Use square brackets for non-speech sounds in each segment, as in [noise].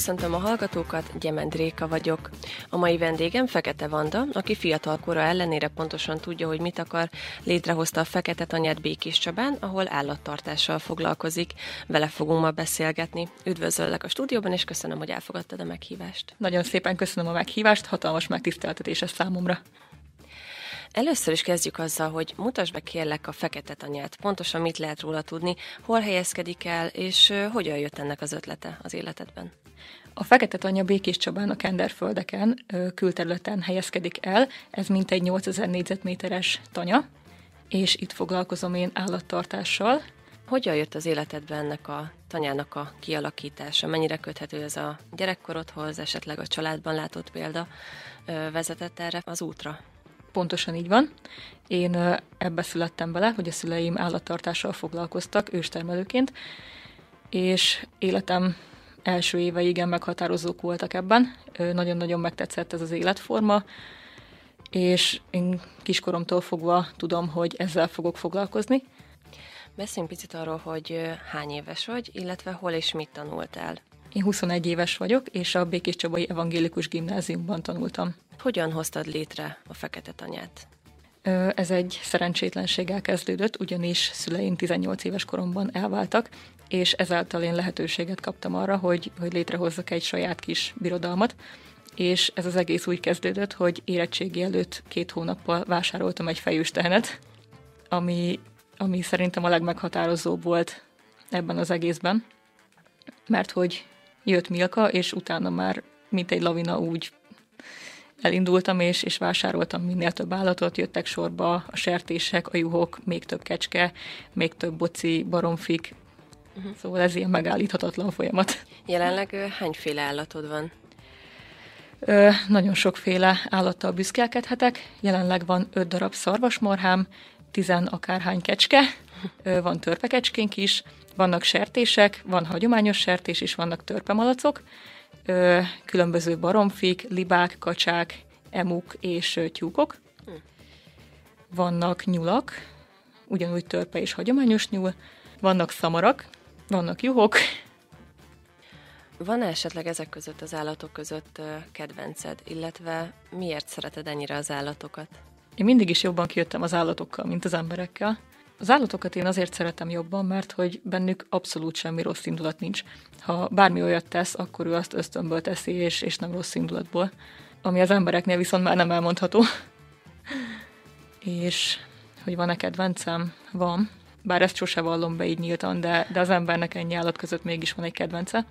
köszöntöm a hallgatókat, Gyement Réka vagyok. A mai vendégem Fekete Vanda, aki fiatal kora ellenére pontosan tudja, hogy mit akar, létrehozta a Fekete Tanyát Békés Csabán, ahol állattartással foglalkozik. Vele fogunk ma beszélgetni. Üdvözöllek a stúdióban, és köszönöm, hogy elfogadtad a meghívást. Nagyon szépen köszönöm a meghívást, hatalmas megtiszteltetés ez számomra. Először is kezdjük azzal, hogy mutasd be kérlek a fekete tanyát. Pontosan mit lehet róla tudni, hol helyezkedik el, és hogyan jött ennek az ötlete az életedben? A Fekete Tanya Békés Csabán a Kenderföldeken külterületen helyezkedik el, ez mintegy 8000 négyzetméteres tanya, és itt foglalkozom én állattartással. Hogyan jött az életedben ennek a tanyának a kialakítása? Mennyire köthető ez a gyerekkorodhoz, esetleg a családban látott példa vezetett erre az útra? Pontosan így van. Én ebbe születtem bele, hogy a szüleim állattartással foglalkoztak őstermelőként, és életem első éve igen meghatározók voltak ebben. Nagyon-nagyon megtetszett ez az életforma, és én kiskoromtól fogva tudom, hogy ezzel fogok foglalkozni. Beszéljünk picit arról, hogy hány éves vagy, illetve hol és mit tanultál. Én 21 éves vagyok, és a Békés Csabai Evangélikus Gimnáziumban tanultam. Hogyan hoztad létre a Fekete Tanyát? Ez egy szerencsétlenséggel kezdődött, ugyanis szüleim 18 éves koromban elváltak, és ezáltal én lehetőséget kaptam arra, hogy, hogy létrehozzak egy saját kis birodalmat, és ez az egész úgy kezdődött, hogy érettségi előtt két hónappal vásároltam egy tehenet, ami, ami szerintem a legmeghatározóbb volt ebben az egészben, mert hogy jött Milka, és utána már mint egy lavina úgy elindultam, és, és vásároltam minél több állatot, jöttek sorba a sertések, a juhok, még több kecske, még több boci, baromfik, uh-huh. szóval ez ilyen megállíthatatlan folyamat. Jelenleg hányféle állatod van? Ö, nagyon sokféle állattal büszkélkedhetek. Jelenleg van öt darab szarvasmarhám, tizen akárhány kecske, ö, van törpekecskénk is, vannak sertések, van hagyományos sertés is, vannak törpemalacok, különböző baromfik, libák, kacsák, emuk és tyúkok. Hm. Vannak nyulak, ugyanúgy törpe és hagyományos nyúl, vannak szamarak, vannak juhok. Van esetleg ezek között az állatok között kedvenced, illetve miért szereted ennyire az állatokat? Én mindig is jobban kijöttem az állatokkal, mint az emberekkel. Az állatokat én azért szeretem jobban, mert hogy bennük abszolút semmi rossz indulat nincs. Ha bármi olyat tesz, akkor ő azt ösztönből teszi, és, és nem rossz indulatból. Ami az embereknél viszont már nem elmondható. [laughs] és hogy van-e kedvencem? Van. Bár ezt sose vallom be így nyíltan, de, de az embernek ennyi állat között mégis van egy kedvence.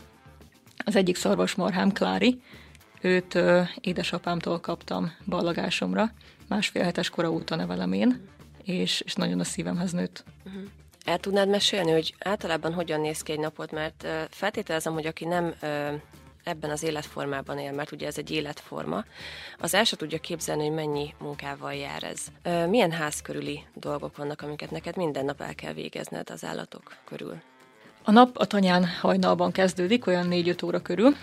Az egyik szarvasmarhám Klári, őt ö, édesapámtól kaptam ballagásomra, másfél hetes kora óta nevelem én és, és nagyon a szívemhez nőtt. Uh-huh. El tudnád mesélni, hogy általában hogyan néz ki egy napot, mert feltételezem, hogy aki nem ebben az életformában él, mert ugye ez egy életforma, az el se tudja képzelni, hogy mennyi munkával jár ez. Milyen ház körüli dolgok vannak, amiket neked minden nap el kell végezned az állatok körül? A nap a tanyán hajnalban kezdődik, olyan 4-5 óra körül.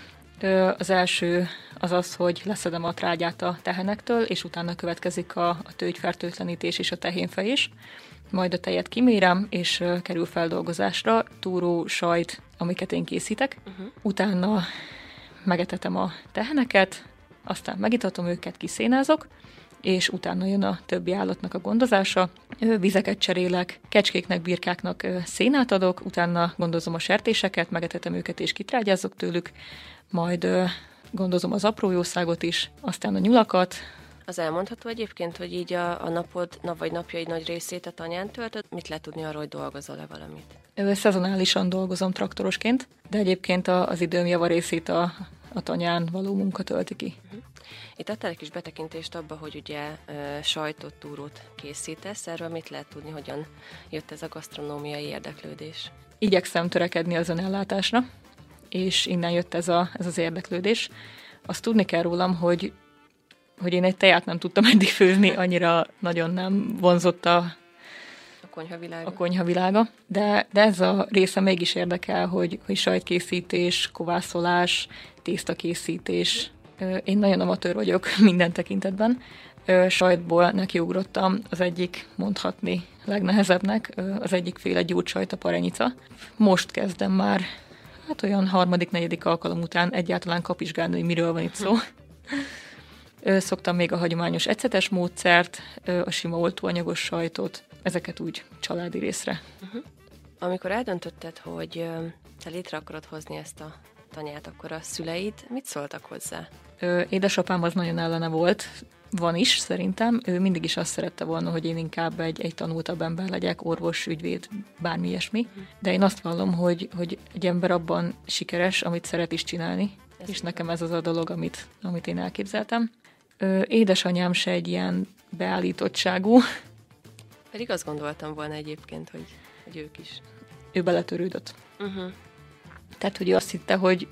Az első az az, hogy leszedem a trágyát a tehenektől, és utána következik a, a tőgyfertőtlenítés és a tehénfejés. Majd a tejet kimérem, és kerül feldolgozásra, túró, sajt, amiket én készítek. Uh-huh. Utána megetetem a teheneket, aztán megitatom őket, kiszénázok, és utána jön a többi állatnak a gondozása. Vizeket cserélek, kecskéknek, birkáknak szénát adok, utána gondozom a sertéseket, megetetem őket és kitrágyázok tőlük, majd gondozom az apró jószágot is, aztán a nyulakat. Az elmondható egyébként, hogy így a, a napod, nap vagy napjaid nagy részét a tanyán töltöd? Mit lehet tudni arról, hogy dolgozol-e valamit? Szezonálisan dolgozom traktorosként, de egyébként az időm java részét a, a tanyán való munka tölti ki. Itt adtál egy kis betekintést abba, hogy ugye sajtot, túrót készítesz. Erről mit lehet tudni, hogyan jött ez a gasztronómiai érdeklődés? Igyekszem törekedni az önellátásra és innen jött ez, a, ez az érdeklődés. Azt tudni kell rólam, hogy, hogy én egy teját nem tudtam eddig főzni, annyira nagyon nem vonzott a, a konyhavilága. A konyhavilága. De, de ez a része mégis érdekel, hogy, hogy sajtkészítés, kovászolás, tésztakészítés. Én nagyon amatőr vagyok [laughs] minden tekintetben. Sajtból nekiugrottam az egyik, mondhatni, legnehezebbnek, az egyik féle gyújtsajt, a parenica. Most kezdem már hát olyan harmadik, negyedik alkalom után egyáltalán kapizsgálni, hogy miről van itt szó. Szoktam még a hagyományos ecetes módszert, a sima oltóanyagos sajtot, ezeket úgy családi részre. Uh-huh. Amikor eldöntötted, hogy te létre akarod hozni ezt a tanyát, akkor a szüleid mit szóltak hozzá? Édesapám az nagyon ellene volt, van is szerintem. Ő mindig is azt szerette volna, hogy én inkább egy, egy tanultabb ember legyek, orvos, ügyvéd, bármi ilyesmi. De én azt vallom, hogy, hogy egy ember abban sikeres, amit szeret is csinálni, ez és nekem ez az a dolog, amit, amit én elképzeltem. Ö, édesanyám se egy ilyen beállítottságú. Pedig azt gondoltam volna egyébként, hogy, hogy ők is. Ő beletörődött. Uh-huh. Tehát, hogy ő azt hitte, hogy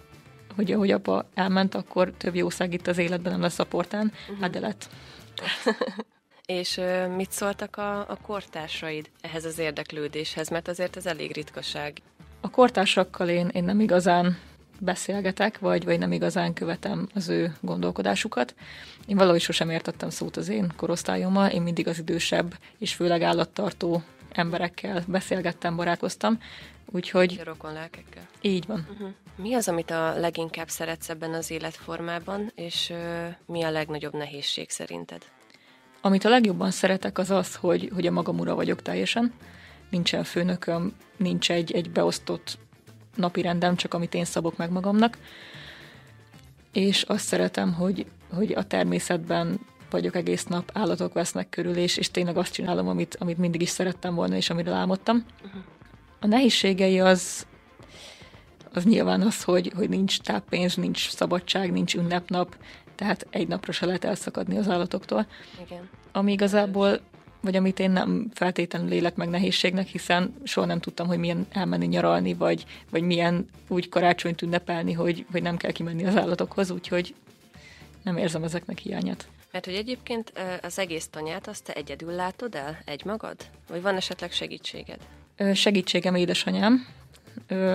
hogy ahogy apa elment, akkor több jószág itt az életben nem lesz a portán, uh-huh. hát de lett. [laughs] És mit szóltak a, a kortársaid ehhez az érdeklődéshez? Mert azért ez elég ritkaság. A kortársakkal én, én nem igazán beszélgetek, vagy, vagy nem igazán követem az ő gondolkodásukat. Én valahogy sosem értettem szót az én korosztályommal, én mindig az idősebb és főleg állattartó emberekkel beszélgettem, barátkoztam, úgyhogy... Rokon lelkekkel. Így van. Uh-huh. Mi az, amit a leginkább szeretsz ebben az életformában, és uh, mi a legnagyobb nehézség szerinted? Amit a legjobban szeretek, az az, hogy, hogy a magam ura vagyok teljesen. Nincsen főnököm, nincs egy, egy beosztott napi rendem, csak amit én szabok meg magamnak. És azt szeretem, hogy, hogy a természetben vagyok egész nap, állatok vesznek körül, és, és tényleg azt csinálom, amit, amit mindig is szerettem volna, és amire álmodtam. Uh-huh. A nehézségei az, az nyilván az, hogy, hogy nincs táppénz, nincs szabadság, nincs ünnepnap, tehát egy napra se lehet elszakadni az állatoktól. Igen. Ami igazából, vagy amit én nem feltétlenül lélek meg nehézségnek, hiszen soha nem tudtam, hogy milyen elmenni nyaralni, vagy, vagy milyen úgy karácsonyt ünnepelni, hogy, hogy nem kell kimenni az állatokhoz, úgyhogy nem érzem ezeknek hiányát. Mert hogy egyébként az egész tanyát azt te egyedül látod el, egy magad? Vagy van esetleg segítséged? Segítségem édesanyám,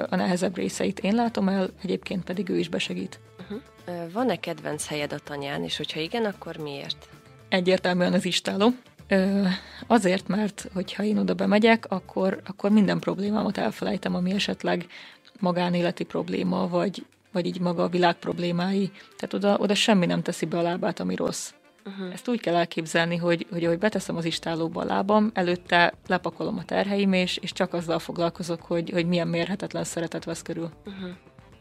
a nehezebb részeit én látom el, egyébként pedig ő is besegít. Uh-huh. Van-e kedvenc helyed a tanyán, és hogyha igen, akkor miért? Egyértelműen az istáló. Azért, mert hogyha én oda bemegyek, akkor, akkor minden problémámat elfelejtem, ami esetleg magánéleti probléma, vagy, vagy így maga a világ problémái. Tehát oda, oda semmi nem teszi be a lábát, ami rossz. Uh-huh. Ezt úgy kell elképzelni, hogy, hogy ahogy beteszem az istálóba a lábam, előtte lepakolom a terheim, és, és csak azzal foglalkozok, hogy, hogy milyen mérhetetlen szeretet vesz körül. Uh-huh.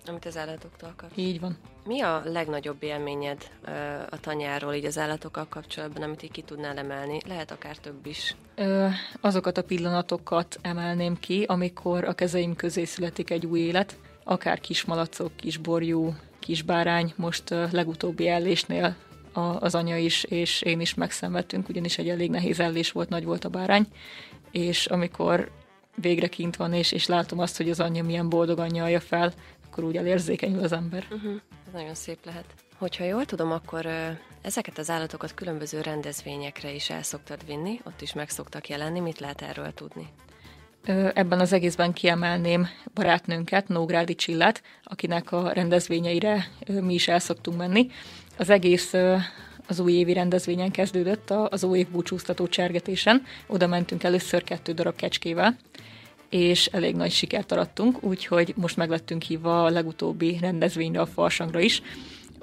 Amit az állatoktól kapsz. Így van. Mi a legnagyobb élményed uh, a tanyáról, így az állatokkal kapcsolatban, amit így ki tudnál emelni? Lehet akár több is. Ö, azokat a pillanatokat emelném ki, amikor a kezeim közé születik egy új élet, akár kismalacok, kisborjú, kisbárány. Most uh, legutóbbi ellésnél a, az anya is, és én is megszenvedtünk, ugyanis egy elég nehéz ellés volt, nagy volt a bárány, és amikor végre kint van, és, és látom azt, hogy az anyja milyen boldogan nyalja fel, akkor úgy elérzékenyül az ember. Uh-huh. Ez nagyon szép lehet. Hogyha jól tudom, akkor ezeket az állatokat különböző rendezvényekre is el szoktad vinni, ott is meg szoktak jelenni, mit lehet erről tudni? Ebben az egészben kiemelném barátnőnket, Nógrádi Csillát, akinek a rendezvényeire mi is el szoktunk menni. Az egész az újévi rendezvényen kezdődött, az új év búcsúztató csergetésen. Oda mentünk először kettő darab kecskével, és elég nagy sikert arattunk, úgyhogy most meglettünk hívva a legutóbbi rendezvényre, a Farsangra is.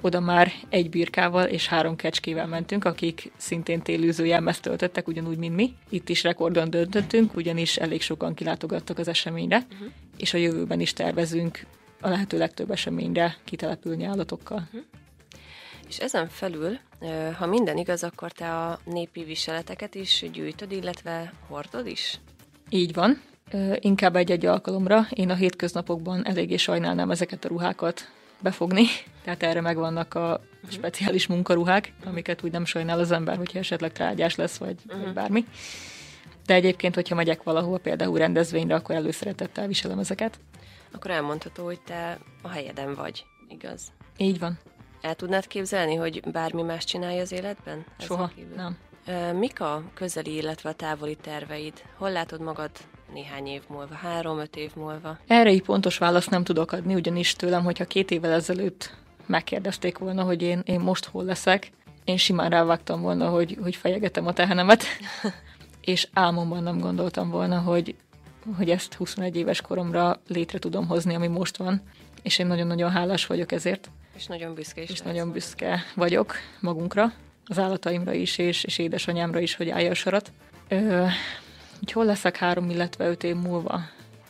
Oda már egy birkával és három kecskével mentünk, akik szintén télűző jelmezt töltöttek, ugyanúgy, mint mi. Itt is rekordon döntöttünk, ugyanis elég sokan kilátogattak az eseményre, uh-huh. és a jövőben is tervezünk a lehető legtöbb eseményre kitelepülni állatokkal. Uh-huh. És ezen felül, ha minden igaz, akkor te a népi viseleteket is gyűjtöd, illetve hordod is? Így van. Inkább egy-egy alkalomra. Én a hétköznapokban eléggé sajnálnám ezeket a ruhákat befogni, [laughs] tehát erre megvannak a uh-huh. speciális munkaruhák, amiket úgy nem sajnál az ember, hogyha esetleg trágyás lesz, vagy, uh-huh. vagy bármi. De egyébként, hogyha megyek valahova, például rendezvényre, akkor előszeretettel viselem ezeket. Akkor elmondható, hogy te a helyeden vagy, igaz? Így van. El tudnád képzelni, hogy bármi más csinálja az életben? Soha, nem. Mik a közeli, illetve a távoli terveid? Hol látod magad néhány év múlva, három-öt év múlva? Erre így pontos választ nem tudok adni, ugyanis tőlem, hogyha két évvel ezelőtt megkérdezték volna, hogy én, én most hol leszek, én simán rávágtam volna, hogy, hogy fejegetem a tehenemet, [laughs] és álmomban nem gondoltam volna, hogy, hogy ezt 21 éves koromra létre tudom hozni, ami most van. és én nagyon-nagyon hálás vagyok ezért. És nagyon büszke is. És nagyon büszke vagyok magunkra, az állataimra is, és, és édesanyámra is, hogy állja a sorat. Ö, hogy hol leszek három, illetve öt év múlva?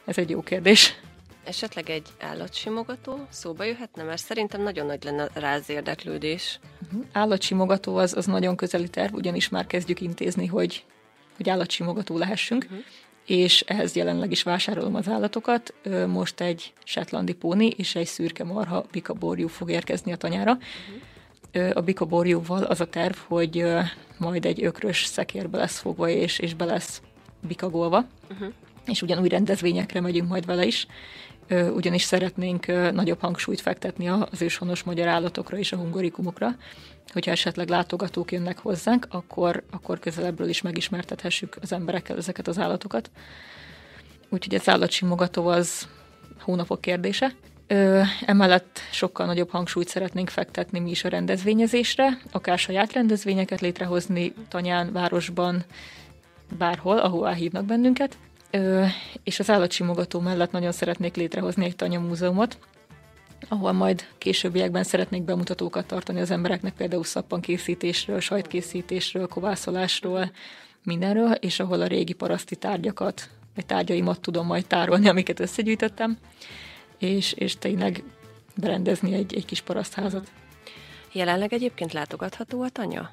Ez egy jó kérdés. Esetleg egy állatsimogató szóba jöhetne, mert szerintem nagyon nagy lenne rá az érdeklődés. Uh-huh. Állatsimogató az, az nagyon közeli terv, ugyanis már kezdjük intézni, hogy, hogy állatsimogató lehessünk, uh-huh. És ehhez jelenleg is vásárolom az állatokat. Most egy setlandi póni és egy szürke marha bikaborjú fog érkezni a tanyára. A bikaborjúval az a terv, hogy majd egy ökrös szekérbe lesz fogva, és, és be lesz bikagolva. Uh-huh és ugyanúgy rendezvényekre megyünk majd vele is, ugyanis szeretnénk nagyobb hangsúlyt fektetni az őshonos magyar állatokra és a hungarikumokra, hogyha esetleg látogatók jönnek hozzánk, akkor, akkor közelebbről is megismertethessük az emberekkel ezeket az állatokat. Úgyhogy az állatsimogató az hónapok kérdése. Ö, emellett sokkal nagyobb hangsúlyt szeretnénk fektetni mi is a rendezvényezésre, akár saját rendezvényeket létrehozni tanyán, városban, bárhol, ahová hívnak bennünket, Ö, és az állatsimogató mellett nagyon szeretnék létrehozni egy tanyamúzeumot, ahol majd későbbiekben szeretnék bemutatókat tartani az embereknek, például szappankészítésről, sajtkészítésről, kovászolásról, mindenről, és ahol a régi paraszti tárgyakat, vagy tárgyaimat tudom majd tárolni, amiket összegyűjtöttem, és, és tényleg berendezni egy, egy kis parasztházat. Jelenleg egyébként látogatható a tanya?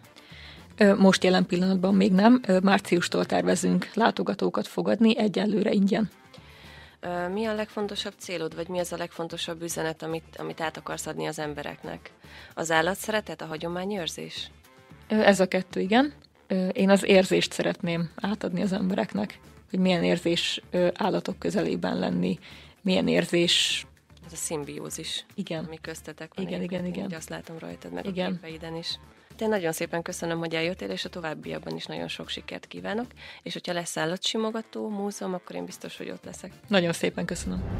Most jelen pillanatban még nem. Márciustól tervezünk látogatókat fogadni, egyelőre ingyen. Mi a legfontosabb célod, vagy mi az a legfontosabb üzenet, amit, amit át akarsz adni az embereknek? Az állatszeretet, a hagyományőrzés? Ez a kettő, igen. Én az érzést szeretném átadni az embereknek, hogy milyen érzés állatok közelében lenni, milyen érzés... Ez a szimbiózis, igen. ami köztetek van. Igen, igen, igen. Azt látom rajtad, meg igen. a képeiden is. Én nagyon szépen köszönöm, hogy eljöttél, és a továbbiakban is nagyon sok sikert kívánok. És hogyha lesz állatsimogató múzeum, akkor én biztos, hogy ott leszek. Nagyon szépen köszönöm.